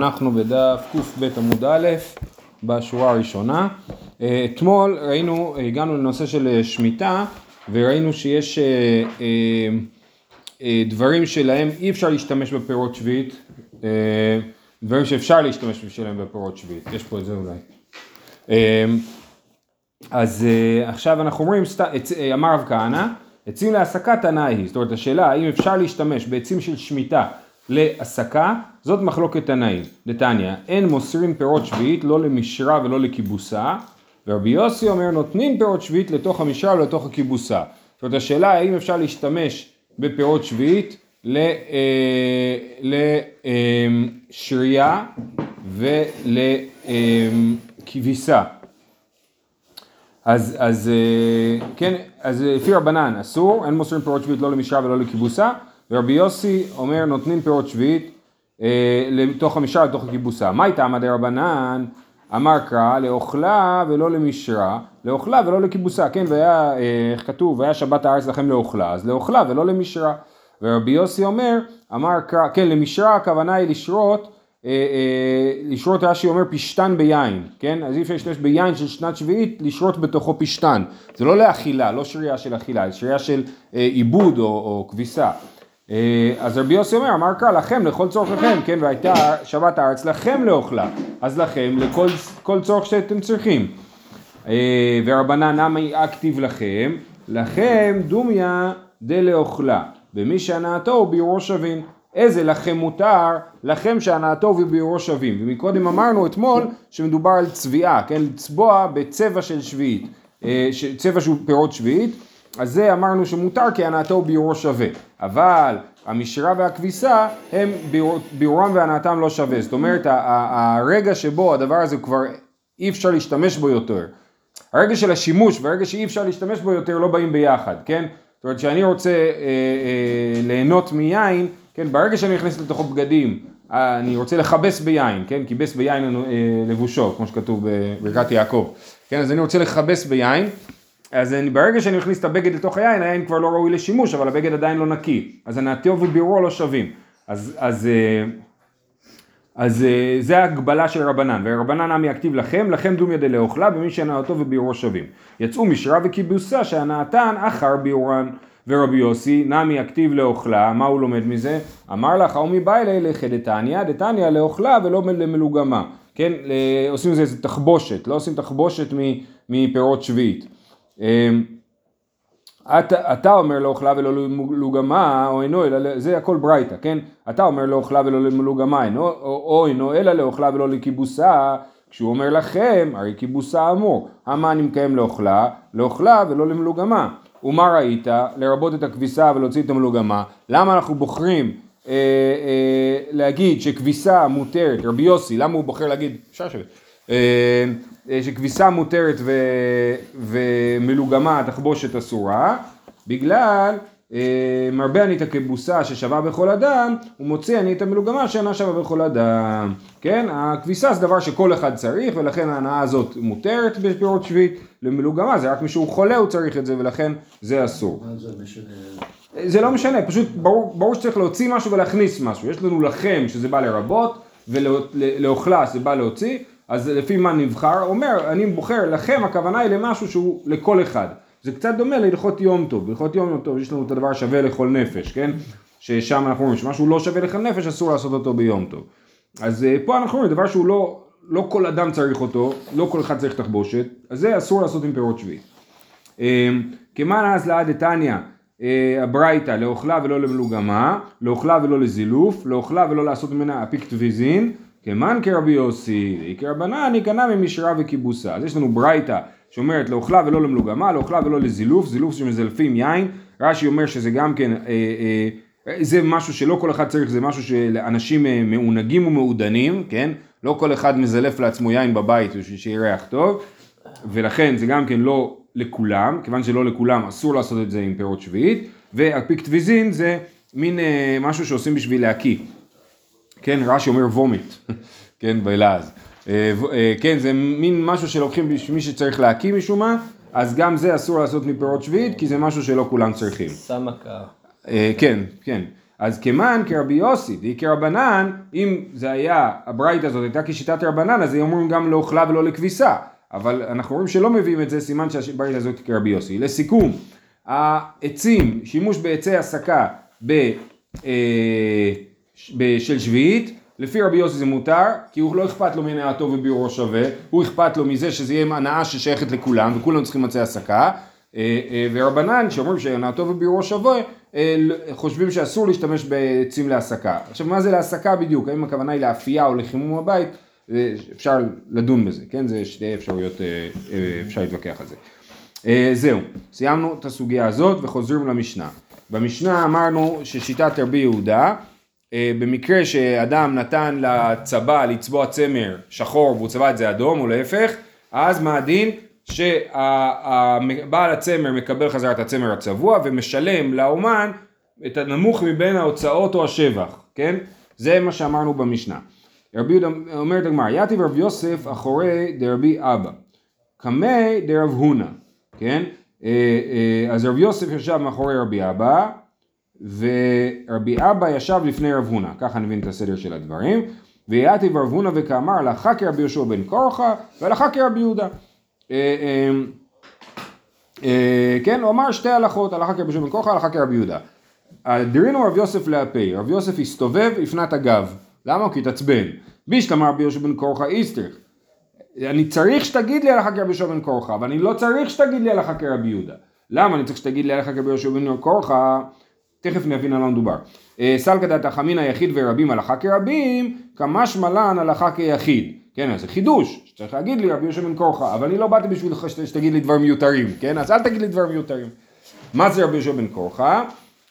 אנחנו בדף קב עמוד א', בשורה הראשונה. אתמול ראינו, הגענו לנושא של שמיטה, וראינו שיש דברים שלהם אי אפשר להשתמש בפירות שביעית, דברים שאפשר להשתמש בשבילם בפירות שביעית, יש פה את זה אולי. אז עכשיו אנחנו אומרים, אמר רב כהנא, עצים להסקה תנאי זאת אומרת השאלה האם אפשר להשתמש בעצים של שמיטה להסקה, זאת מחלוקת תנאים. דתניא, אין מוסרים פירות שביעית לא למשרה ולא לכיבוסה, ורבי יוסי אומר נותנים פירות שביעית לתוך המשרה ולתוך הכיבוסה. זאת אומרת השאלה האם אפשר להשתמש בפירות שביעית לשרייה ולכביסה. אז, אז כן, אז לפי רבנן אסור, אין מוסרים פירות שביעית לא למשרה ולא לכיבוסה, ורבי יוסי אומר נותנים פירות שביעית אה, לתוך המשרה לתוך הכיבוסה. מה הייתה עמדי רבנן? אמר קרא לאוכלה ולא למשרה, לאוכלה ולא לכיבוסה, כן, והיה, אה, איך כתוב, והיה שבת הארץ לכם לאוכלה, אז לאוכלה ולא למשרה. ורבי יוסי אומר, אמר קרא, כן, למשרה הכוונה היא לשרות, אה, אה, לשרות רש"י אומר פשתן ביין, כן, אז אי אפשר להשתמש ביין של שנת שביעית, לשרות בתוכו פשתן. זה לא לאכילה, לא שרייה של אכילה, זה שרייה של אה, עיבוד או, או כביסה. אז רבי יוסי אומר, אמר קרא לכם לכל צורככם, כן, והייתה שבת הארץ לכם לאוכלה, אז לכם לכל כל צורך שאתם צריכים. ורבנן נמי אכתיב לכם, לכם דומיה דלאוכלה, במי שהנאתו הוא ביורו שווים. איזה לכם מותר? לכם שהנאתו וביורו שווים. ומקודם אמרנו אתמול שמדובר על צביעה, כן, לצבוע בצבע של שביעית, צבע שהוא פירות שביעית. אז זה אמרנו שמותר כי הנאתו ביורו שווה, אבל המשרה והכביסה הם ביורם והנאתם לא שווה, זאת אומרת הרגע שבו הדבר הזה כבר אי אפשר להשתמש בו יותר, הרגע של השימוש והרגע שאי אפשר להשתמש בו יותר לא באים ביחד, כן? זאת אומרת שאני רוצה אה, אה, ליהנות מיין, כן, ברגע שאני נכנס לתוכו בגדים, אני רוצה לכבס ביין, כן, כיבס ביין אה, לבושו, כמו שכתוב בברכת יעקב, כן, אז אני רוצה לכבס ביין, אז אני, ברגע שאני מכניס את הבגד לתוך היין, היין כבר לא ראוי לשימוש, אבל הבגד עדיין לא נקי. אז הנעתיו ובירו לא שווים. אז, אז, אז זה ההגבלה של רבנן. ורבנן עמי יכתיב לכם, לכם דומיה דלאוכלה, ומי שהנעתו ובירו שווים. יצאו משרה וכיבוסה שהנעתן אחר ביורן. ורבי יוסי, נמי יכתיב לאוכלה, מה הוא לומד מזה? אמר לך, ומי בא אלי לכי דתניא, דתניא לאוכלה ולא למלוגמה. כן, עושים לזה תחבושת, לא עושים תחבושת מפירות שביעית. אתה, אתה אומר לאוכלה ולא למלוגמה, או אינו אלא, זה הכל ברייתא, כן? אתה אומר לאוכלה ולא למלוגמה, אינו, או, או אינו אלא לאוכלה ולא לכיבוסה, כשהוא אומר לכם, הרי כיבוסה אמור, המה אני מקיים לאוכלה, לאוכלה ולא למלוגמה. ומה ראית? לרבות את הכביסה ולהוציא את המלוגמה. למה אנחנו בוחרים אה, אה, להגיד שכביסה מותרת, רבי יוסי, למה הוא בוחר להגיד, אפשר לשבת, אה, שכביסה מותרת ו, ומלוגמה תחבושת אסורה, בגלל אה, מרבה אני את הכבוסה ששווה בכל אדם, ומוציא אני את המלוגמה שאינה שווה בכל אדם. כן? הכביסה זה דבר שכל אחד צריך, ולכן ההנאה הזאת מותרת בפירות שביעית, למלוגמה זה רק מי שהוא חולה הוא צריך את זה, ולכן זה אסור. זה לא משנה, פשוט ברור, ברור שצריך להוציא משהו ולהכניס משהו. יש לנו לכם שזה בא לרבות, ולאוכלה זה בא להוציא. אז לפי מה נבחר, אומר, אני בוחר לכם, הכוונה היא למשהו שהוא לכל אחד. זה קצת דומה להלכות יום טוב, בהלכות יום טוב יש לנו את הדבר שווה לכל נפש, כן? ששם אנחנו אומרים שמשהו לא שווה לכל נפש אסור לעשות אותו ביום טוב. אז אה, פה אנחנו אומרים דבר שהוא לא, לא כל אדם צריך אותו, לא כל אחד צריך תחבושת, אז זה אסור לעשות עם פירות שביעית. אה, כמאן אז לעד דתניא אה, הברייתא לאוכלה ולא למלוגמה, לאוכלה ולא לזילוף, לאוכלה ולא לעשות ממנה אפיק טביזין, כמן כרבי יוסי, כרבנן יקנה ממשרה וכיבוסה. אז יש לנו ברייתא שאומרת לאוכלה ולא למלוגמה, לאוכלה ולא לזילוף, זילוף שמזלפים יין, רש"י אומר שזה גם כן, אה, אה, זה משהו שלא כל אחד צריך, זה משהו שאנשים אה, מעונגים ומעודנים, כן? לא כל אחד מזלף לעצמו יין בבית בשביל שיהיה ריח טוב, ולכן זה גם כן לא לכולם, כיוון שלא לכולם אסור לעשות את זה עם פירות שביעית, והפיק טביזין זה מין אה, משהו שעושים בשביל להקיא. כן, רש"י אומר וומיט, כן, בלעז. אה, אה, כן, זה מין משהו שלוקחים מי שצריך להקים משום מה, אז גם זה אסור לעשות מפירות שביעית, כי זה משהו שלא כולם צריכים. סמקה. כן, כן. אז כמן כרבי יוסי, והיא כרבנן, אם זה היה, הברייתא הזאת הייתה כשיטת רבנן, אז היו אומרים גם לא אוכלה ולא לכביסה. אבל אנחנו רואים שלא מביאים את זה, סימן שהברייתא הזאת כרבי יוסי. לסיכום, העצים, שימוש בעצי הסקה ב, אה, ב, של שביעית, לפי רבי יוסי זה מותר, כי הוא לא אכפת לו מנאתו וביאורו שווה, הוא אכפת לו מזה שזה יהיה הנאה ששייכת לכולם, וכולם צריכים עצי הסקה, אה, אה, ורבנן שאומרים שהנאתו וביאורו שווה, אה, חושבים שאסור להשתמש בעצים להסקה. עכשיו מה זה להסקה בדיוק? האם הכוונה היא לאפייה או לחימום הבית? אפשר לדון בזה, כן? זה שתי אפשרויות, אפשר להתווכח על זה. זהו, סיימנו את הסוגיה הזאת וחוזרים למשנה. במשנה אמרנו ששיטת רבי יהודה במקרה שאדם נתן לצבא לצבוע צמר שחור והוא צבע את זה אדום או להפך, אז מה הדין? שבעל הצמר מקבל חזרה את הצמר הצבוע ומשלם לאומן את הנמוך מבין ההוצאות או השבח, כן? זה מה שאמרנו במשנה. רבי יהודה אומרת הגמרא, יתיב רבי יוסף אחורי דרבי אבא, קמי דרב הונא, כן? אה, אה, אז רבי יוסף ישב מאחורי רבי אבא ורבי אבא ישב לפני רב הונא, ככה נבין את הסדר של הדברים. ויתיב רב הונא וכאמר הלכה כרבי יהושע בן קורחה והלכה כרבי יהודה. אה, אה, כן, הוא אמר שתי הלכות, הלכה כרבי יהושע בן קורחה, הלכה כרבי יהודה. דרינו רב יוסף להפי, רב יוסף הסתובב, הפנה את הגב. למה? כי התעצבן. בישלמה רבי יהושע בן קורחה איסטריך. אני צריך שתגיד לי הלכה כרבי יהושע בן קורחה, ואני לא צריך שתגיד לי הלכה כרבי יהודה. למה אני צריך שתגיד לי הלכה כרבי יהושע בן קורחה? תכף נבין על מה מדובר. אה, סלקא דתא חמינא יחיד ורבים הלכה כרבים, כמשמע לן הלכה כיחיד. כן, אז זה חידוש, שצריך להגיד לי רבי יהושע בן קורחה, אבל אני לא באתי בשבילך שתגיד לי דברים מיותרים, כן? אז אל תגיד לי דברים מיותרים. מה זה רבי יהושע בן קורחה?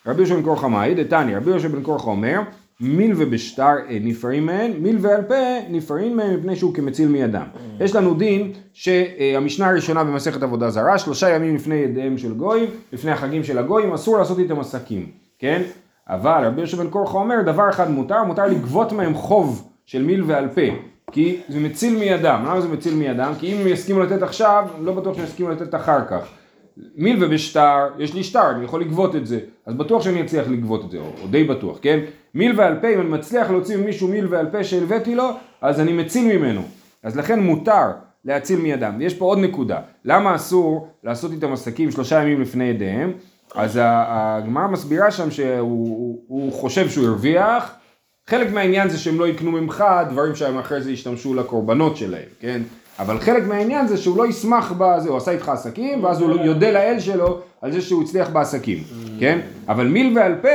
רבי יהושע בן קורחה מהי? דתני, רבי יהושע בן קורחה אומר, מיל ובשטר נפרעים מהן, מיל ועל פה נפרעים מהן מפני שהוא כמציל מידם. יש לנו דין שהמשנה הראשונה במסכת עבודה זרה, שלושה ימים לפני ידיהם של גויים, לפני החגים של הגויים, אסור לעשות איתם עסקים. כן? אבל רבי יושב בן קורחה אומר דבר אחד מותר, מותר לגבות מהם חוב של מיל ועל פה, כי זה מציל מידם. למה זה מציל מידם? כי אם הם יסכימו לתת עכשיו, לא בטוח שהם יסכימו לתת אחר כך. מיל ובשטר, יש לי שטר, אני יכול לגבות את זה, אז בטוח שאני אצליח לגבות את זה, או, או די בטוח, כן? מיל ועל פה, אם אני מצליח להוציא ממישהו מיל ועל פה שהלוויתי לו, אז אני מציל ממנו. אז לכן מותר להציל מידם. ויש פה עוד נקודה, למה אסור לעשות איתם עסקים שלושה ימים לפני ידיהם? אז הגמרא מסבירה שם שהוא חושב שהוא הרוויח, חלק מהעניין זה שהם לא יקנו ממך דברים שהם אחרי זה ישתמשו לקורבנות שלהם, כן? אבל חלק מהעניין זה שהוא לא ישמח בזה, הוא עשה איתך עסקים, ואז הוא יודה לאל שלו על זה שהוא הצליח בעסקים, כן? אבל מיל ועל פה,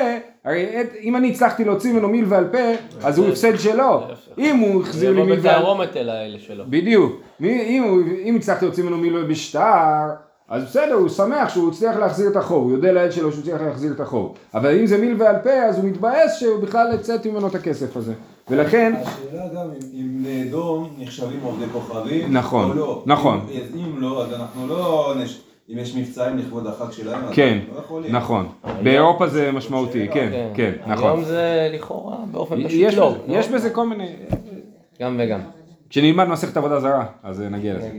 הרי אם אני הצלחתי להוציא ממנו מיל ועל פה, אז הוא הפסד שלו. אם הוא החזיר לי מיל ועל... פה... זה יבוא בתערומת אל האלה שלו. בדיוק. אם הצלחתי להוציא ממנו מיל ובשטר... אז בסדר, הוא שמח שהוא הצליח להחזיר את החוב, הוא יודע לאל שלו שהוא הצליח להחזיר את החוב. אבל אם זה מיל ועל פה, אז הוא מתבאס שהוא בכלל יצאת ממנו את הכסף הזה. ולכן... השאלה גם אם לאדום נחשבים עובדי כוכבים, נכון, או לא. נכון. אם, אם לא, אז אנחנו לא... נש... אם יש מבצעים לכבוד החג שלהם, כן, לא נכון. באירופה זה משמעותי, כן, כן, כן, נכון. היום זה לכאורה באופן פשוט לא. יש בזה כל מיני... גם וגם. כשנלמד מסכת עבודה זרה, אז נגיע לזה.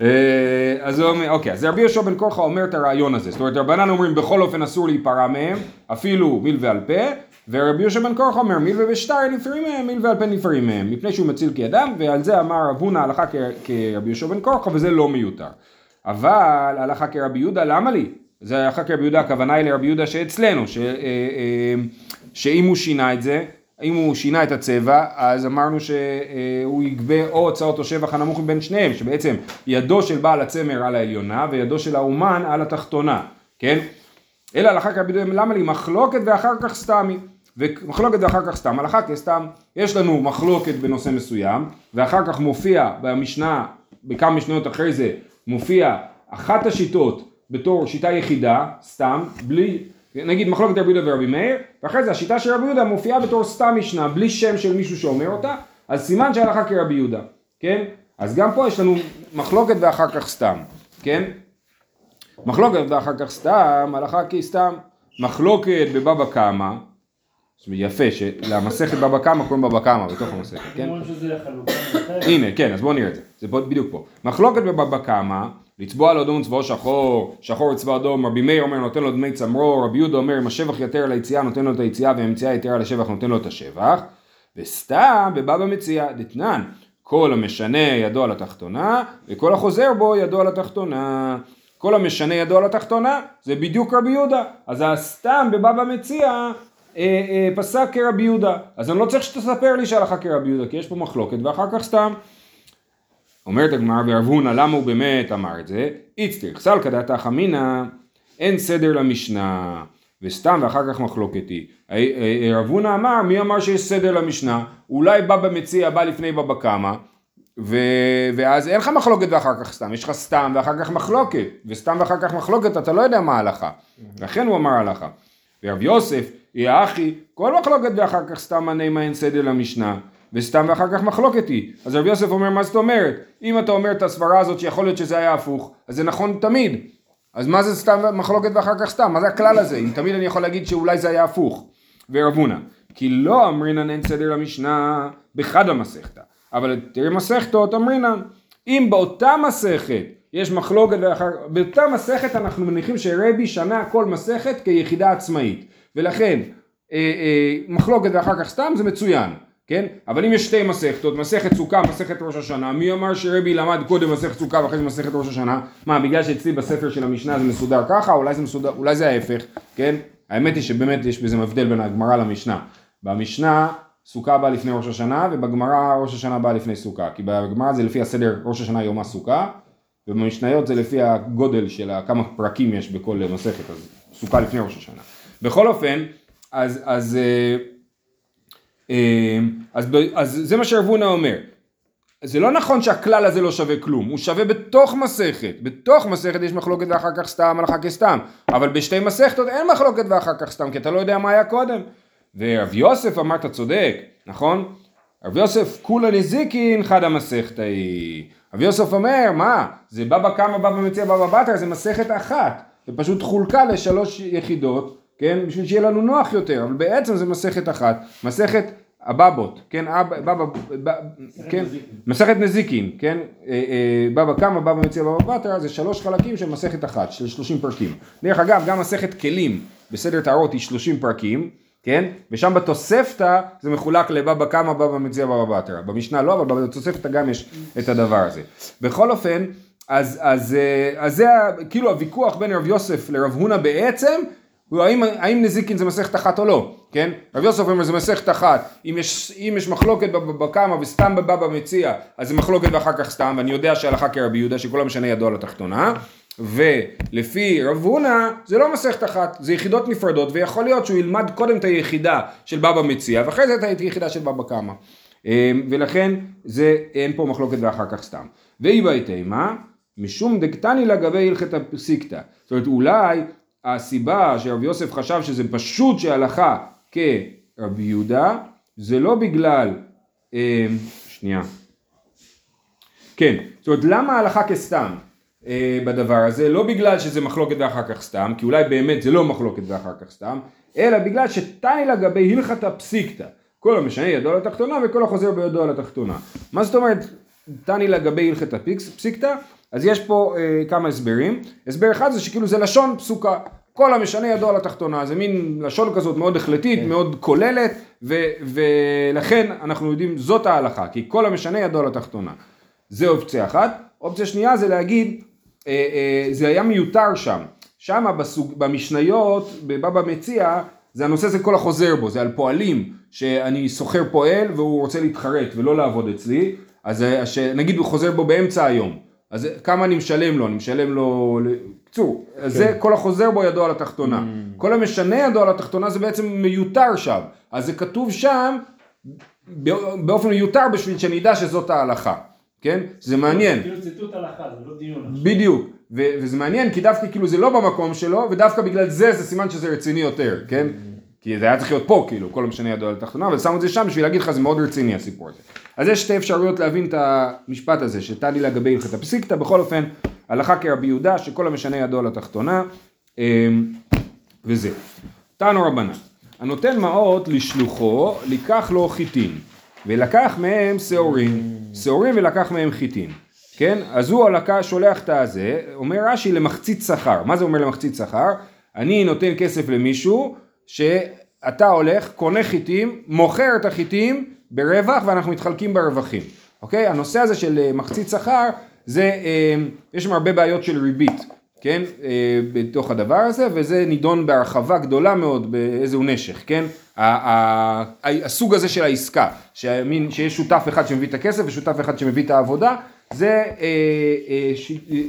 אה, אז הוא אומר, אוקיי, אז רבי יהושע בן קורחה אומר את הרעיון הזה, זאת אומרת רבנן אומרים בכל אופן אסור להיפרע מהם, אפילו מיל ועל פה, ורבי יהושע בן קורחה אומר מיל ובשטר נפרים מהם, מיל ועל פה נפרים מהם, מפני שהוא מציל כאדם, ועל זה אמר רב הונא הלכה כרבי יהושע בן קורחה וזה לא מיותר. אבל הלכה כרבי יהודה, למה לי? זה הלכה כרבי יהודה, הכוונה היא לרבי יהודה שאצלנו, ש, אה, אה, שאם הוא שינה את זה, אם הוא שינה את הצבע, אז אמרנו שהוא יגבה או הוצאות או שבח הנמוך מבין שניהם, שבעצם ידו של בעל הצמר על העליונה וידו של האומן על התחתונה, כן? אלא הלכה כבידויים, למה לי מחלוקת ואחר כך סתמי. ומחלוקת ואחר כך סתם, הלכה כסתם, יש לנו מחלוקת בנושא מסוים, ואחר כך מופיע במשנה, בכמה משניות אחרי זה, מופיע אחת השיטות בתור שיטה יחידה, סתם, בלי נגיד מחלוקת רבי יהודה ורבי מאיר, ואחרי זה השיטה של רבי יהודה מופיעה בתור סתם משנה, בלי שם של מישהו שאומר אותה, אז סימן שהלכה כרבי יהודה, כן? אז גם פה יש לנו מחלוקת ואחר כך סתם, כן? מחלוקת ואחר כך סתם, הלכה כסתם, מחלוקת בבבא קמא, יפה, שלמסכת בבא קמא קוראים בבא קמא בתוך המסכת, כן? הנה, כן, אז בואו נראה את זה. זה בדיוק פה. מחלוקת בבבא קמא, לצבוע על אדום צבעו שחור, שחור לצבע אדום, רבי מאיר אומר נותן לו דמי צמרור, רבי יהודה אומר אם השבח יתר על היציאה נותן לו את היציאה ואם היציאה יתר על השבח נותן לו את השבח, וסתם בבבא מציאה דתנן, כל המשנה ידו על התחתונה, וכל החוזר בו ידו על התחתונה. כל המשנה ידו על התחתונה, זה בדיוק רבי יהודה. אז הסתם בבבא מציע פסק כרבי יהודה. אז אני לא צריך שתספר לי שהלכה כרבי יהודה, כי יש פה מחלוקת, ואחר כך סתם. אומרת הגמרא ברב הונא, למה הוא באמת אמר את זה? איצטריך, סלקא דעתך אמינא, אין סדר למשנה, וסתם ואחר כך מחלוקת היא. אה, אה, רב הונא אמר, מי אמר שיש סדר למשנה? אולי בבא מציע בא לפני בבא קמא, ו... ואז אין לך מחלוקת ואחר כך סתם, יש לך סתם ואחר כך מחלוקת, וסתם ואחר כך מחלוקת אתה לא יודע מה ההלכה, לכן הוא אמר הלכה. ורב יוסף, יא אחי, כל מחלוקת ואחר כך סתם הנעימה אין סדר למשנה, וסתם ואחר כך מחלוקת היא. אז רב יוסף אומר, מה זאת אומרת? אם אתה אומר את הסברה הזאת שיכול להיות שזה היה הפוך, אז זה נכון תמיד. אז מה זה סתם מחלוקת ואחר כך סתם? מה זה הכלל הזה? אם תמיד אני יכול להגיד שאולי זה היה הפוך. ורב הונא, כי לא אמרינן אין סדר למשנה בחד המסכתא. אבל תראי מסכתות אמרינן, אם באותה מסכת יש מחלוקת ואחר, באותה מסכת אנחנו מניחים שרבי שנה כל מסכת כיחידה עצמאית, ולכן אה, אה, מחלוקת ואחר כך סתם זה מצוין, כן? אבל אם יש שתי מסכתות, מסכת סוכה, מסכת ראש השנה, מי אמר שרבי למד קודם מסכת סוכה ואחרי זה מסכת ראש השנה? מה, בגלל שאצלי בספר של המשנה זה מסודר ככה, אולי זה מסודר, אולי זה ההפך, כן? האמת היא שבאמת יש בזה מבדל בין הגמרא למשנה. במשנה סוכה באה לפני ראש השנה, ובגמרא ראש השנה באה לפני סוכה. כי בגמרא זה לפי הסדר ראש השנה יום הסוכה, ובמשניות זה לפי הגודל של כמה פרקים יש בכל מסכת, אז סוכה לפני ראש השנה. בכל אופן, אז, אז, אה, אה, אז, אז, אז זה מה שרבונה אומר. זה לא נכון שהכלל הזה לא שווה כלום, הוא שווה בתוך מסכת, בתוך מסכת יש מחלוקת ואחר כך סתם הלכה כסתם, אבל בשתי מסכתות אין מחלוקת ואחר כך סתם, כי אתה לא יודע מה היה קודם. ורב יוסף אמר אתה צודק, נכון? רב יוסף כולה נזיקין חד המסכתא היא. רב יוסף אומר, מה, זה בבא קמא בבא מציע בבא בתרא, זה מסכת אחת, זה פשוט חולקה לשלוש יחידות, כן, בשביל שיהיה לנו נוח יותר, אבל בעצם זה מסכת אחת, מסכת הבבות, כן, אב, בבא, בבא, כן, מסכת נזיקין, כן, אה, אה, בבא קמא בבא מציע בבא בתרא, זה שלוש חלקים של מסכת אחת, של שלושים פרקים. דרך אגב, גם מסכת כלים בסדר טהרות היא שלושים פרקים, כן? ושם בתוספתא זה מחולק לבבא קמא, בבא מציע, בבא בתרא. במשנה לא, אבל בתוספתא גם יש את הדבר הזה. בכל אופן, אז, אז, אה, אז זה כאילו הוויכוח בין רב יוסף לרב הונא בעצם, הוא האם, האם נזיקין זה מסכת אחת או לא, כן? רב יוסף אומר זה מסכת אחת, אם יש, אם יש מחלוקת בבא קמא וסתם בבבא מציע, אז זה מחלוקת ואחר כך סתם, ואני יודע שהלכה כרבי יהודה שכולם משנה ידו על התחתונה. ולפי רב הונא זה לא מסכת אחת, זה יחידות נפרדות ויכול להיות שהוא ילמד קודם את היחידה של בבא מציע ואחרי זה את היחידה של בבא קמא. אמ, ולכן זה אין פה מחלוקת ואחר כך סתם. ואיבא תימה משום דקתני לגבי הלכת הפסיקתא. זאת אומרת אולי הסיבה שרב יוסף חשב שזה פשוט שהלכה כרבי יהודה זה לא בגלל אמ, שנייה. כן זאת אומרת למה ההלכה כסתם בדבר הזה, לא בגלל שזה מחלוקת ואחר כך סתם, כי אולי באמת זה לא מחלוקת ואחר כך סתם, אלא בגלל שתני לגבי הלכת פסיקתא, כל המשנה ידו על התחתונה וכל החוזר בידו על התחתונה. מה זאת אומרת תני לגבי הלכת פסיקתא? אז יש פה אה, כמה הסברים, הסבר אחד זה שכאילו זה לשון פסוקה, כל המשנה ידו על התחתונה, זה מין לשון כזאת מאוד החלטית, כן. מאוד כוללת, ו, ולכן אנחנו יודעים זאת ההלכה, כי כל המשנה ידו על התחתונה. זה אופציה אחת. אופציה שנייה זה להגיד אה, אה, זה היה מיותר שם. שם במשניות, בבבא מציע, זה הנושא זה כל החוזר בו, זה על פועלים, שאני שוכר פועל והוא רוצה להתחרט ולא לעבוד אצלי, אז נגיד הוא חוזר בו באמצע היום, אז כמה אני משלם לו, אני משלם לו, קצור, כן. זה כל החוזר בו ידו על התחתונה, mm. כל המשנה ידו על התחתונה זה בעצם מיותר שם, אז זה כתוב שם באופן מיותר בשביל שאני אדע שזאת ההלכה. כן? זה מעניין. כאילו ציטוט הלכה, זה לא דיון. בדיוק, וזה מעניין כי דווקא כאילו זה לא במקום שלו, ודווקא בגלל זה זה סימן שזה רציני יותר, כן? כי זה היה צריך להיות פה כאילו, כל המשנה ידו על התחתונה, אבל שמו את זה שם בשביל להגיד לך זה מאוד רציני הסיפור הזה. אז יש שתי אפשרויות להבין את המשפט הזה, שטלי לגבי הלכת הפסיקתא, בכל אופן, הלכה כרבי יהודה, שכל המשנה ידו על התחתונה, אמ, וזה. תנו רבנן, הנותן מעות לשלוחו, לקח לו חיטין, ולקח מהם שעורים, שעורים ולקח מהם חיטין, כן? אז הוא הלקה, שולח את הזה, אומר רש"י למחצית שכר, מה זה אומר למחצית שכר? אני נותן כסף למישהו, שאתה הולך, קונה חיטים, מוכר את החיטים ברווח ואנחנו מתחלקים ברווחים, אוקיי? הנושא הזה של אה, מחצית שכר, זה, אה, יש שם הרבה בעיות של ריבית. כן, אה, בתוך הדבר הזה, וזה נידון בהרחבה גדולה מאוד באיזהו נשך, כן? הסוג הזה של העסקה, שיש שותף אחד שמביא את הכסף ושותף אחד שמביא את העבודה, זה אה, אה,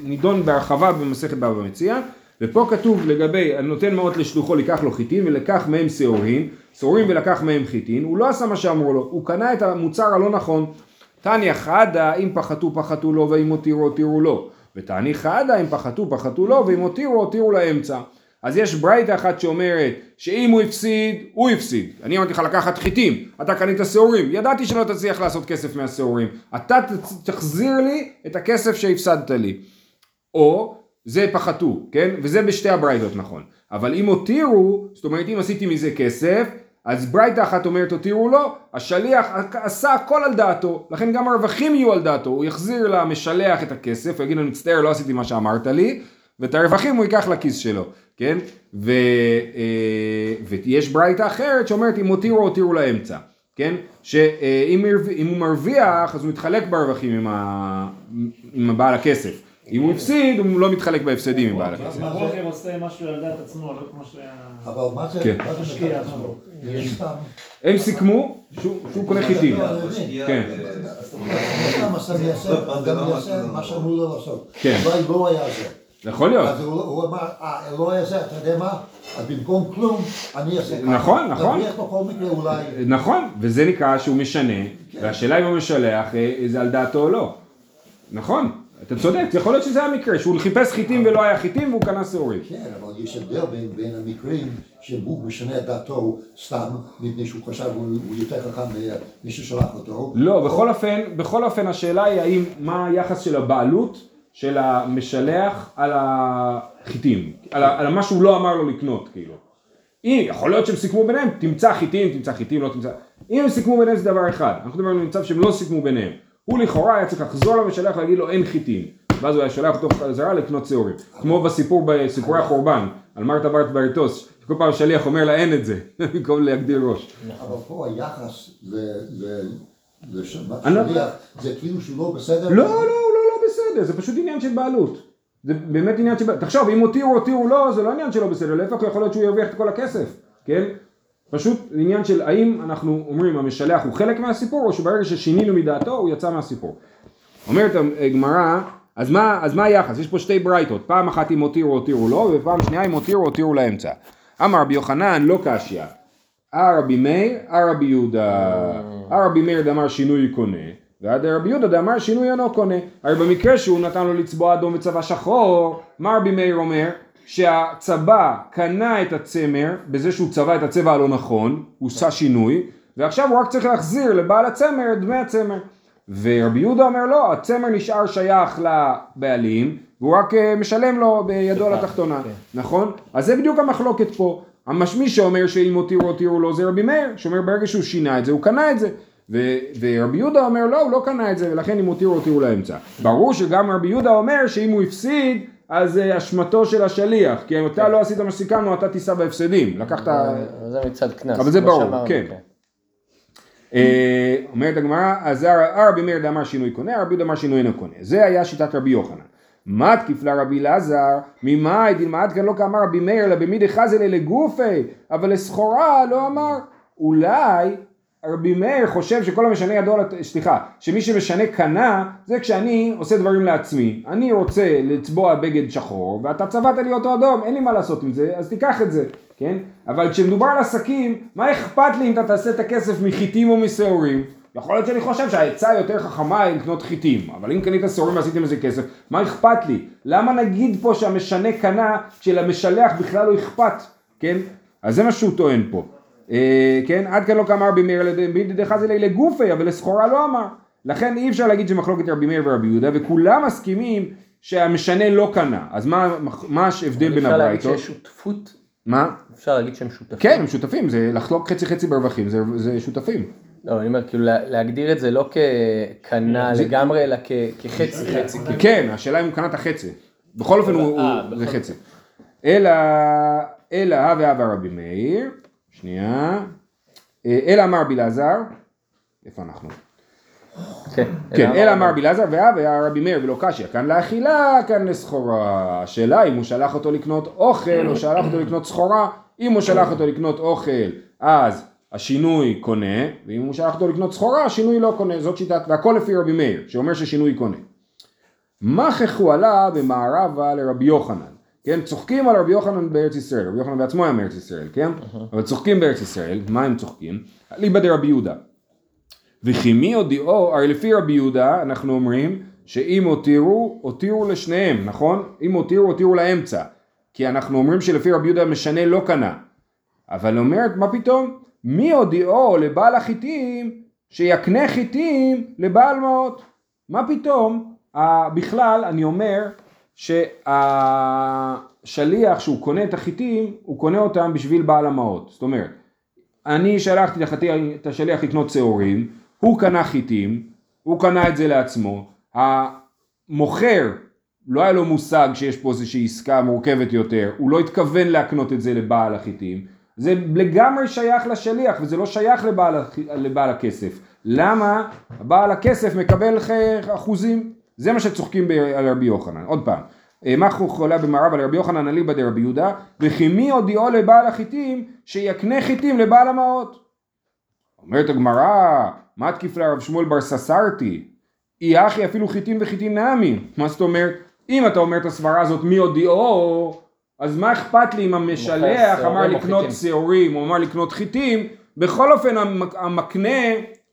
נידון בהרחבה במסכת בבא מציע, ופה כתוב לגבי הנותן מעות לשלוחו לקח לו חיטין ולקח מהם שעורים, שעורים ולקח מהם חיטין, הוא לא עשה מה שאמרו לו, הוא קנה את המוצר הלא נכון. תניא חדא אם פחתו פחתו לו ואם הותירו הותירו לו. ותעני חדא אם פחתו פחתו לו ואם הותירו הותירו לאמצע. אז יש ברייתא אחת שאומרת שאם הוא הפסיד, הוא הפסיד. אני אמרתי לך לקחת חיטים, אתה קנית שעורים, ידעתי שלא תצליח לעשות כסף מהשעורים. אתה תחזיר לי את הכסף שהפסדת לי. או זה פחתו, כן? וזה בשתי הברייתות נכון. אבל אם הותירו, זאת אומרת אם עשיתי מזה כסף, אז ברייתא אחת אומרת הותירו לו, השליח עשה הכל על דעתו, לכן גם הרווחים יהיו על דעתו, הוא יחזיר למשלח את הכסף, הוא יגיד לו מצטער לא עשיתי מה שאמרת לי, ואת הרווחים הוא ייקח לכיס שלו, כן? ו, אה, ויש ברייתא אחרת שאומרת אם הותירו הותירו לאמצע, כן? שאם הוא מרוויח אז הוא מתחלק ברווחים עם, ה, עם הבעל הכסף, אם הוא הפסיד הוא לא מתחלק בהפסדים עם בעל הכסף. אז מרוקר עושה משהו על דעת עצמו, לא כמו שה... אבל מה זה, כן. מה זה משקיע, עצמו? הם סיכמו שהוא, קונה חיטים. כן. כן. אולי לא היה זה. יכול להיות. אז הוא אמר, אה, לא היה זה, אתה יודע מה? אז במקום כלום, אני אעשה ככה. נכון, נכון. תרוויח בכל מקרה אולי. נכון, וזה נקרא שהוא משנה, והשאלה אם הוא משלח אה, זה על דעתו או לא. נכון, אתה צודק, יכול להיות שזה המקרה, שהוא חיפש חיטים ולא היה חיטים והוא קנה שעורים. כן, אבל יש הבדל בין, בין המקרים שהוא משנה את דעתו סתם, מפני שהוא חשב הוא, יותר חכם ממי ששלח אותו. לא, בכל אופן, בכל אופן השאלה היא האם, מה היחס של הבעלות של המשלח על החיטים, על, על מה שהוא לא אמר לו לקנות, כאילו. אם, יכול להיות שהם סיכמו ביניהם, תמצא חיטים, תמצא חיטים, לא תמצא. אם הם סיכמו ביניהם זה דבר אחד, אנחנו מדברים על מצב שהם לא סיכמו ביניהם. הוא לכאורה היה צריך לחזור למשלח ולהגיד לו אין חיטים. ואז הוא היה שולח אותו חזרה לקנות שעורים. כמו בסיפור, בסיפורי החורבן, על מרתה בת ברטוס, כל פעם השליח אומר לה אין את זה, במקום להגדיל ראש. אבל פה היחס ל- ל- לשליח, אני לא- זה כאילו שהוא לא בסדר. לא, לא, הוא לא, לא בסדר, זה פשוט עניין של בעלות. זה באמת עניין של. תחשוב, אם הותירו, הותירו לא, זה לא עניין שלא בסדר, להפך יכול להיות שהוא ירוויח את כל הכסף, כן? פשוט עניין של האם אנחנו אומרים המשלח הוא חלק מהסיפור, או שברגע ששינינו מדעתו הוא יצא מהסיפור. אומרת הגמרא, אז מה, אז מה היחס? יש פה שתי ברייתות, פעם אחת אם הותירו, הותירו לא, ופעם שנייה אם הותירו, הותירו לאמצע. אמר רבי יוחנן לא קשיא, אה רבי מאיר, אה רבי יהודה, אה רבי מאיר דאמר שינוי קונה, ועד רבי יהודה דאמר שינוי אינו קונה. הרי במקרה שהוא נתן לו לצבוע אדום וצבע שחור, מה רבי מאיר אומר? שהצבא קנה את הצמר בזה שהוא צבע את הצבע הלא נכון, הוא עשה שינוי, ועכשיו הוא רק צריך להחזיר לבעל הצמר את דמי הצמר. ורבי יהודה אומר לא, הצמר נשאר שייך לבעלים, והוא רק אה, משלם לו בידו סליחה, לתחתונה, כן. נכון? אז זה בדיוק המחלוקת פה. המשמי שאומר שאם הותירו הותירו לו זה רבי מאיר, שאומר ברגע שהוא שינה את זה הוא קנה את זה. ו- ורבי יהודה אומר לא, הוא לא קנה את זה, ולכן אם הותירו הותירו לאמצע. ברור שגם רבי יהודה אומר שאם הוא הפסיד, אז זה אשמתו של השליח, כי אם אתה לא עשית מה שסיכמנו, אתה תישא בהפסדים. לקחת... זה מצד קנס. אבל זה ברור, שאמרנו, כן. אה, אומרת הגמרא, אז הר- רבי מאיר דאמר שינוי קונה, רבי יהודה אמר שינוי אינו קונה. זה היה שיטת רבי יוחנן. מתקיף לה רבי אלעזר, ממאי דלמד כאן לא כאמר רבי מאיר, אלא במידי חזלה לגופי, אבל לסחורה לא אמר. אולי רבי מאיר חושב שכל המשנה ידו, לת- סליחה, שמי שמשנה קנה, זה כשאני עושה דברים לעצמי. אני רוצה לצבוע בגד שחור, ואתה צבעת לי אותו אדום, אין לי מה לעשות עם זה, אז תיקח את זה, כן? אבל כשמדובר על עסקים, מה אכפת לי אם אתה תעשה את הכסף מחיטים או משעורים? יכול להיות שאני חושב שהעצה היותר חכמה היא לקנות חיטים, אבל אם קנית שעורים ועשיתם איזה כסף, מה אכפת לי? למה נגיד פה שהמשנה קנה, כשלמשלח בכלל לא אכפת, כן? אז זה מה שהוא טוען פה. אה, כן, עד כאן לא כאמר רבי מאיר דחזי לי לגופי, אבל לסחורה לא אמר. לכן אי אפשר להגיד שמחלוקת רבי מאיר ורבי יהודה, וכולם מסכימים שהמשנה לא קנה. אז מה, מה ההבדל בין אפשר להגיד הברייתות? שיש שותפות מה? אפשר להגיד שהם שותפים. כן, הם שותפים, זה לחלוק חצי חצי ברווחים, זה, זה שותפים. לא, אני אומר, כאילו, לה- להגדיר את זה לא כקנה זה- לגמרי, אלא כ- כחצי חצי. כן, השאלה אם הוא קנה את החצי. בכל אופן הוא, אה, הוא- בכל זה חצי. אלא, אלא הווה הווה רבי מאיר, שנייה, אה, אלא אמר בלעזר, איפה אנחנו? כן, כן, אלא אמר בלעזר והווה רבי מאיר ולא קשיא, כאן לאכילה, כאן לסחורה. השאלה אם הוא שלח אותו לקנות אוכל או שלח אותו לקנות סחורה, אם הוא שלח אותו לקנות אוכל, אז השינוי קונה, ואם הוא שלח אותו לקנות סחורה, השינוי לא קונה, זאת שיטת, והכל לפי רבי מאיר, שאומר ששינוי קונה. מכחו עלה במערבה לרבי יוחנן, כן, צוחקים על רבי יוחנן בארץ ישראל, רבי יוחנן בעצמו היה מארץ ישראל, כן, אבל צוחקים בארץ ישראל, מה הם צוחקים? ליבא דרבי יהודה. וכי מי הודיעו, הרי לפי רבי יהודה אנחנו אומרים שאם הותירו, הותירו לשניהם, נכון? אם הותירו, הותירו לאמצע. כי אנחנו אומרים שלפי רבי יהודה משנה לא קנה. אבל אומרת, מה פתאום? מי הודיעו לבעל החיטים שיקנה חיטים לבעל מעות? מה פתאום? בכלל, אני אומר שהשליח שהוא קונה את החיטים, הוא קונה אותם בשביל בעל המעות. זאת אומרת, אני שלחתי את החתי- את השליח לקנות שעורים, הוא קנה חיטים, הוא קנה את זה לעצמו, המוכר לא היה לו מושג שיש פה איזושהי עסקה מורכבת יותר, הוא לא התכוון להקנות את זה לבעל החיטים, זה לגמרי שייך לשליח וזה לא שייך לבעל, לבעל הכסף. למה בעל הכסף מקבל אחוזים? זה מה שצוחקים על רבי יוחנן. עוד פעם, אה, מה חולה במערב על רבי יוחנן אליבא דרבי יהודה, וכי מי הודיעו לבעל החיטים שיקנה חיטים לבעל המעות? אומרת הגמרא, מה תקיף לרב שמואל בר ססרתי? אי אחי אפילו חיטין וחיטין נמי. מה זאת אומרת? אם אתה אומר את הסברה הזאת מי הודיעו, אז מה אכפת לי אם המשלח אמר או לקנות חיטים? שעורים, או אמר לקנות חיטים, בכל אופן המק- המקנה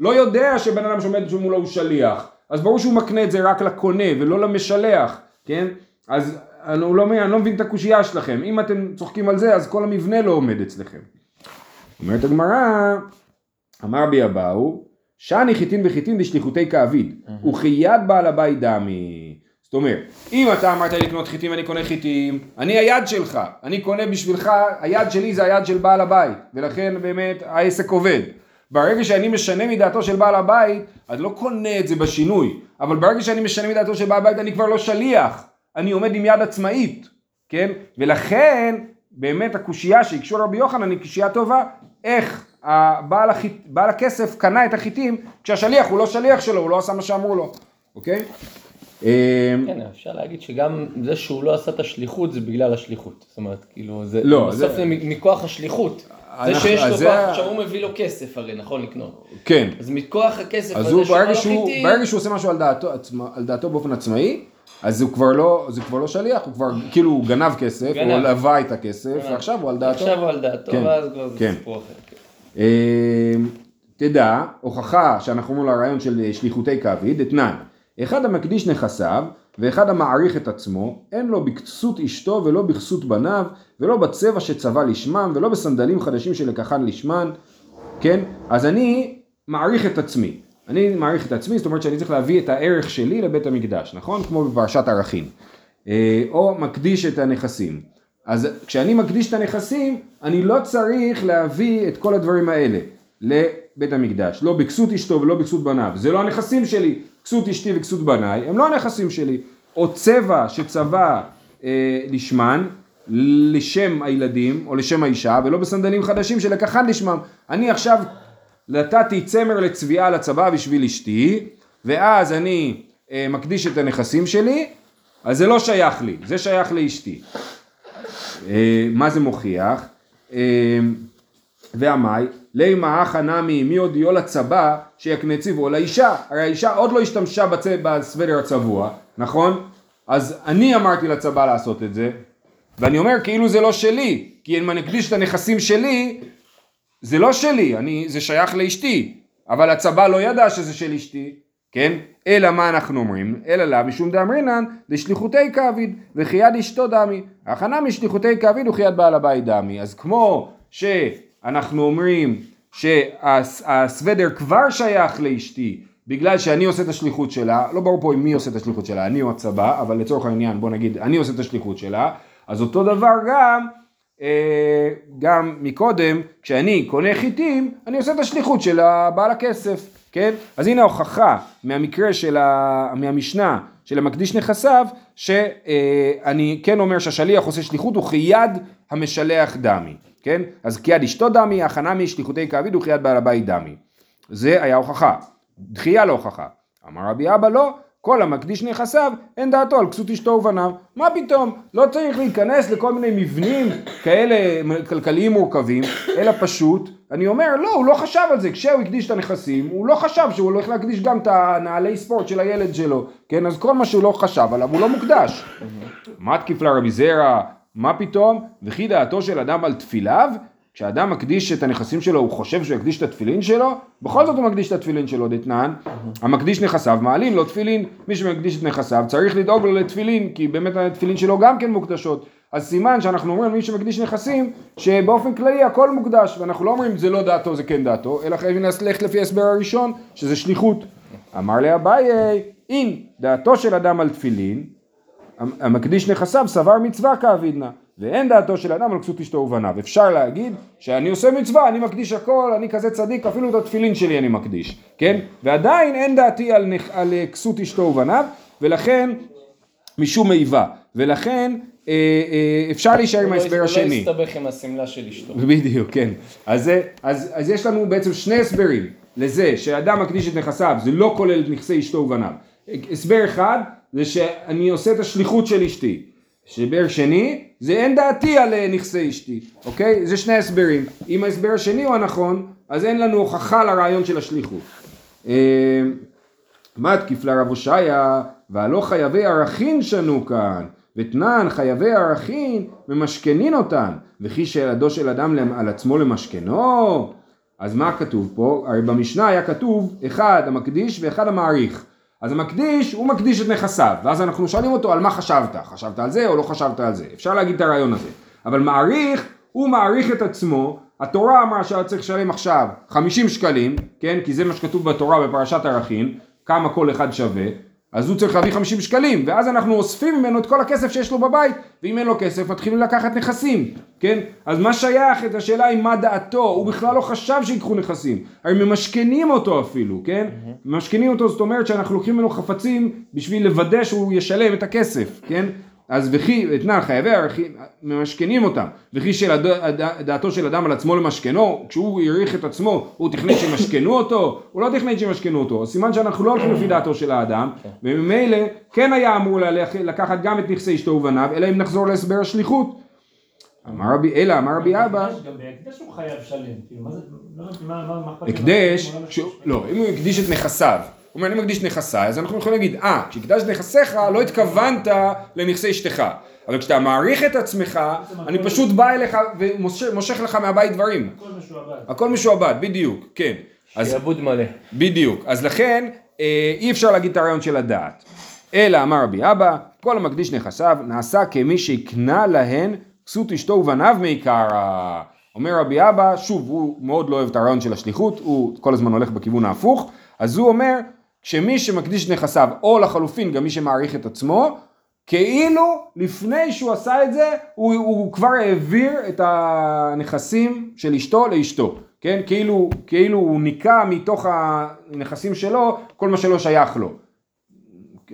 לא יודע שבן אדם שעומד מולו הוא שליח. אז ברור שהוא מקנה את זה רק לקונה ולא למשלח, כן? אז אני לא, אני לא מבין את הקושייה שלכם. אם אתם צוחקים על זה, אז כל המבנה לא עומד אצלכם. אומרת הגמרא, אמר בי אבאו, שאני חיטין וחיטין דשליחותי כאביד, וכיד בעל הבית דמי. זאת אומרת, אם אתה אמרת לי לקנות חיטים ואני קונה חיטים, אני היד שלך, אני קונה בשבילך, היד שלי זה היד של בעל הבית, ולכן באמת העסק עובד. ברגע שאני משנה מדעתו של בעל הבית, אני לא קונה את זה בשינוי, אבל ברגע שאני משנה מדעתו של בעל הבית אני כבר לא שליח, אני עומד עם יד עצמאית, כן? ולכן באמת הקושייה שהקשו רבי יוחנן היא קושייה טובה, איך הבעל החיט, בעל הכסף קנה את החיטים כשהשליח הוא לא שליח שלו, הוא לא עשה מה שאמרו לו, אוקיי? אמ, כן, אפשר להגיד שגם זה שהוא לא עשה את השליחות זה בגלל השליחות. זאת אומרת, כאילו, זה לא, בסוף זה- זה מכוח השליחות. זה שיש לו זה כוח, עכשיו הוא מביא לו כסף הרי, נכון, לקנות. כן. אז מכוח הכסף הזה הוא שהוא לו שהוא, חיטים, ברגע שהוא עושה משהו על דעתו, על דעתו באופן עצמאי, אז הוא כבר לא, זה כבר לא שליח, הוא כבר, כאילו הוא גנב כסף, גנב. הוא לווה את הכסף, גנב. ועכשיו הוא על דעתו. עכשיו הוא על דעתו, כן, ואז כבר זה כן. סיפור אחר. כן. אמ, תדע, הוכחה שאנחנו אומרים לרעיון של שליחותי כאביד, אתנן, אחד המקדיש נכסיו ואחד המעריך את עצמו, אין לו בכסות אשתו ולא בכסות בניו ולא בצבע שצבע לשמם ולא בסנדלים חדשים שלקחן לשמן, כן? אז אני מעריך את עצמי. אני מעריך את עצמי, זאת אומרת שאני צריך להביא את הערך שלי לבית המקדש, נכון? כמו בפרשת ערכים. אה, או מקדיש את הנכסים. אז כשאני מקדיש את הנכסים, אני לא צריך להביא את כל הדברים האלה לבית המקדש. לא בכסות אשתו ולא בכסות בניו. זה לא הנכסים שלי. כסות אשתי וכסות בניי הם לא הנכסים שלי. או צבע שצבע אה, לשמן, לשם הילדים או לשם האישה, ולא בסנדלים חדשים שלקחן לשמם. אני עכשיו נתתי צמר לצביעה לצבא בשביל אשתי, ואז אני אה, מקדיש את הנכסים שלי, אז זה לא שייך לי, זה שייך לאשתי. אה, מה זה מוכיח? אה, ועמי, לימה אחא נמי מי הודיעו לצבא שיקנה ציוו לאישה, הרי האישה עוד לא השתמשה. בסוודר הצבוע, נכון? אז אני אמרתי לצבא לעשות את זה, ואני אומר כאילו זה לא שלי, כי אם אני אקדיש את הנכסים שלי, זה לא שלי, אני, זה שייך לאשתי, אבל הצבא לא ידע שזה של אשתי, כן? אלא מה אנחנו אומרים? אלא לה משום דאמרינן דשליחותי כאביד וכיד אשתו דמי. הכנה משליחותי כאביד וכיד בעל הבית דמי. אז כמו שאנחנו אומרים שהסוודר כבר שייך לאשתי בגלל שאני עושה את השליחות שלה, לא ברור פה מי עושה את השליחות שלה, אני או הצבא, אבל לצורך העניין בוא נגיד אני עושה את השליחות שלה, אז אותו דבר גם אה, גם מקודם, כשאני קונה חיטים, אני עושה את השליחות של בעל הכסף, כן? אז הנה ההוכחה מהמקרה של ה... מהמשנה של המקדיש נכסיו, שאני כן אומר שהשליח עושה שליחות וכיד המשלח דמי, כן? אז כיד אשתו דמי, הכנה משליחותי כאביד וכיד בעל הבית דמי. זה היה הוכחה, דחייה להוכחה. אמר רבי אבא לא, כל המקדיש נכסיו, אין דעתו על כסות אשתו ובניו. מה פתאום? לא צריך להיכנס לכל מיני מבנים כאלה כלכליים מורכבים, אלא פשוט, אני אומר, לא, הוא לא חשב על זה. כשהוא הקדיש את הנכסים, הוא לא חשב שהוא הולך להקדיש גם את הנעלי ספורט של הילד שלו. כן, אז כל מה שהוא לא חשב עליו, הוא לא מוקדש. מה תקיף לה רבי זרע? מה פתאום? וכי דעתו של אדם על תפיליו? כשאדם מקדיש את הנכסים שלו, הוא חושב שהוא יקדיש את התפילין שלו, בכל זאת הוא מקדיש את התפילין שלו, דתנן. המקדיש נכסיו, מעלים לו תפילין, מי שמקדיש את נכסיו צריך לדאוג לו לתפילין, כי באמת התפילין שלו גם כן מוקדשות. אז סימן שאנחנו אומרים מי שמקדיש נכסים, שבאופן כללי הכל מוקדש, ואנחנו לא אומרים זה לא דעתו, זה כן דעתו, אלא חייבים ללכת לפי ההסבר הראשון, שזה שליחות. אמר לאביי, אין דעתו של אדם על תפילין, המקדיש נכסיו סבר מצווה כאבידנה. ואין דעתו של אדם על כסות אשתו ובניו. אפשר להגיד שאני עושה מצווה, אני מקדיש הכל, אני כזה צדיק, אפילו את התפילין שלי אני מקדיש, כן? ועדיין אין דעתי על, נכ... על אה, כסות אשתו ובניו, ולכן משום איבה, ולכן אה, אה, אפשר להישאר עם ההסבר השני. הוא לא יסתבך עם השמלה של אשתו. בדיוק, כן. אז, אז, אז יש לנו בעצם שני הסברים לזה שאדם מקדיש את נכסיו, זה לא כולל את נכסי אשתו ובניו. הסבר אחד זה שאני עושה את השליחות של אשתי. הסבר שני, זה אין דעתי על אה, נכסי אשתי, אוקיי? זה שני הסברים. אם ההסבר השני הוא הנכון, אז אין לנו הוכחה לרעיון של השליחות. מה תקיף לרב הושעיה, והלא חייבי ערכין שנו כאן, ותנן חייבי ערכין ממשכנין אותן, וכי שילדו של אדם על עצמו למשכנו, אז מה כתוב פה? הרי במשנה היה כתוב אחד המקדיש ואחד המעריך. אז המקדיש, הוא מקדיש את נכסיו, ואז אנחנו שואלים אותו על מה חשבת, חשבת על זה או לא חשבת על זה, אפשר להגיד את הרעיון הזה, אבל מעריך, הוא מעריך את עצמו, התורה אמרה שהיה צריך לשלם עכשיו 50 שקלים, כן, כי זה מה שכתוב בתורה בפרשת ערכין, כמה כל אחד שווה, אז הוא צריך להביא 50 שקלים, ואז אנחנו אוספים ממנו את כל הכסף שיש לו בבית, ואם אין לו כסף מתחילים לקחת נכסים, כן? אז מה שייך את השאלה היא מה דעתו, הוא בכלל לא חשב שיקחו נכסים, הרי ממשכנים אותו אפילו, כן? ממשכנים אותו זאת אומרת שאנחנו לוקחים ממנו חפצים בשביל לוודא שהוא ישלם את הכסף, כן? אז וכי, אתנן חייבי ערכים, ממשכנים אותם, וכי של דעתו של אדם על עצמו למשכנו, כשהוא העריך את עצמו, הוא תכנן שימשכנו אותו, הוא לא תכנן שימשכנו אותו, סימן שאנחנו לא הולכים לפי דעתו של האדם, וממילא כן היה אמור לקחת גם את נכסי אשתו ובניו, אלא אם נחזור להסבר השליחות. אמר רבי, אלא אמר רבי אבא, גם בהקדש הוא חייב שלם, כאילו מה זה, מה אכפת הקדש, לא, אם הוא הקדיש את נכסיו אומר, אני מקדיש נכסיי, אז אנחנו יכולים להגיד, אה, כשהקדשת נכסיך, לא התכוונת לנכסי אשתך. אבל כשאתה מעריך את עצמך, אני פשוט בא אליך ומושך לך מהבית דברים. הכל משועבד. הכל משועבד, בדיוק, כן. שעבוד מלא. בדיוק. אז לכן, אה, אי אפשר להגיד את הרעיון של הדעת. אלא אמר רבי אבא, כל המקדיש נכסיו נעשה כמי שהקנה להן כסות אשתו ובניו מעיקרא. אומר רבי אבא, שוב, הוא מאוד לא אוהב את הרעיון של השליחות, הוא כל הזמן הולך בכיוון ההפוך, אז הוא אומר, שמי שמקדיש נכסיו, או לחלופין גם מי שמעריך את עצמו, כאילו לפני שהוא עשה את זה, הוא, הוא כבר העביר את הנכסים של אשתו לאשתו, כן? כאילו, כאילו הוא ניקה מתוך הנכסים שלו כל מה שלא שייך לו.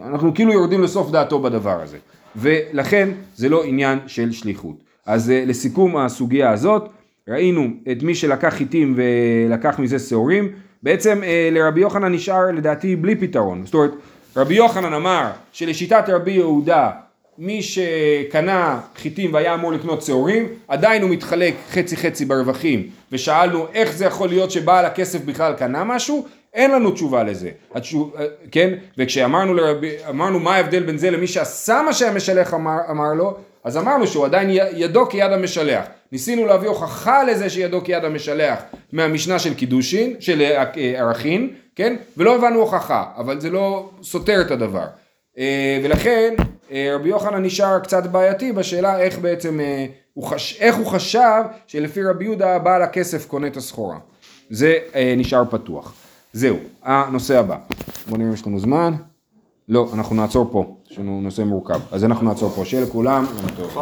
אנחנו כאילו יורדים לסוף דעתו בדבר הזה. ולכן זה לא עניין של שליחות. אז אה, לסיכום הסוגיה הזאת, ראינו את מי שלקח חיטים ולקח מזה שעורים, בעצם אה, לרבי יוחנן נשאר לדעתי בלי פתרון. זאת אומרת, רבי יוחנן אמר שלשיטת רבי יהודה מי שקנה חיטים והיה אמור לקנות שעורים, עדיין הוא מתחלק חצי חצי ברווחים, ושאלנו איך זה יכול להיות שבעל הכסף בכלל קנה משהו, אין לנו תשובה לזה, התשוב, אה, כן? וכשאמרנו לרבי, אמרנו מה ההבדל בין זה למי שעשה מה שהמשלח אמר, אמר לו, אז אמרנו שהוא עדיין ידו כיד המשלח. ניסינו להביא הוכחה לזה שידו כיד המשלח מהמשנה של קידושין, של אה, אה, ערכין, כן? ולא הבנו הוכחה, אבל זה לא סותר את הדבר. אה, ולכן רבי יוחנן נשאר קצת בעייתי בשאלה איך בעצם, הוא חש, איך הוא חשב שלפי רבי יהודה בעל הכסף קונה את הסחורה. זה נשאר פתוח. זהו, הנושא הבא. בואו נראה אם יש לנו זמן. לא, אנחנו נעצור פה, יש לנו נושא מורכב. אז אנחנו נעצור פה. שיהיה לכולם, יום טוב.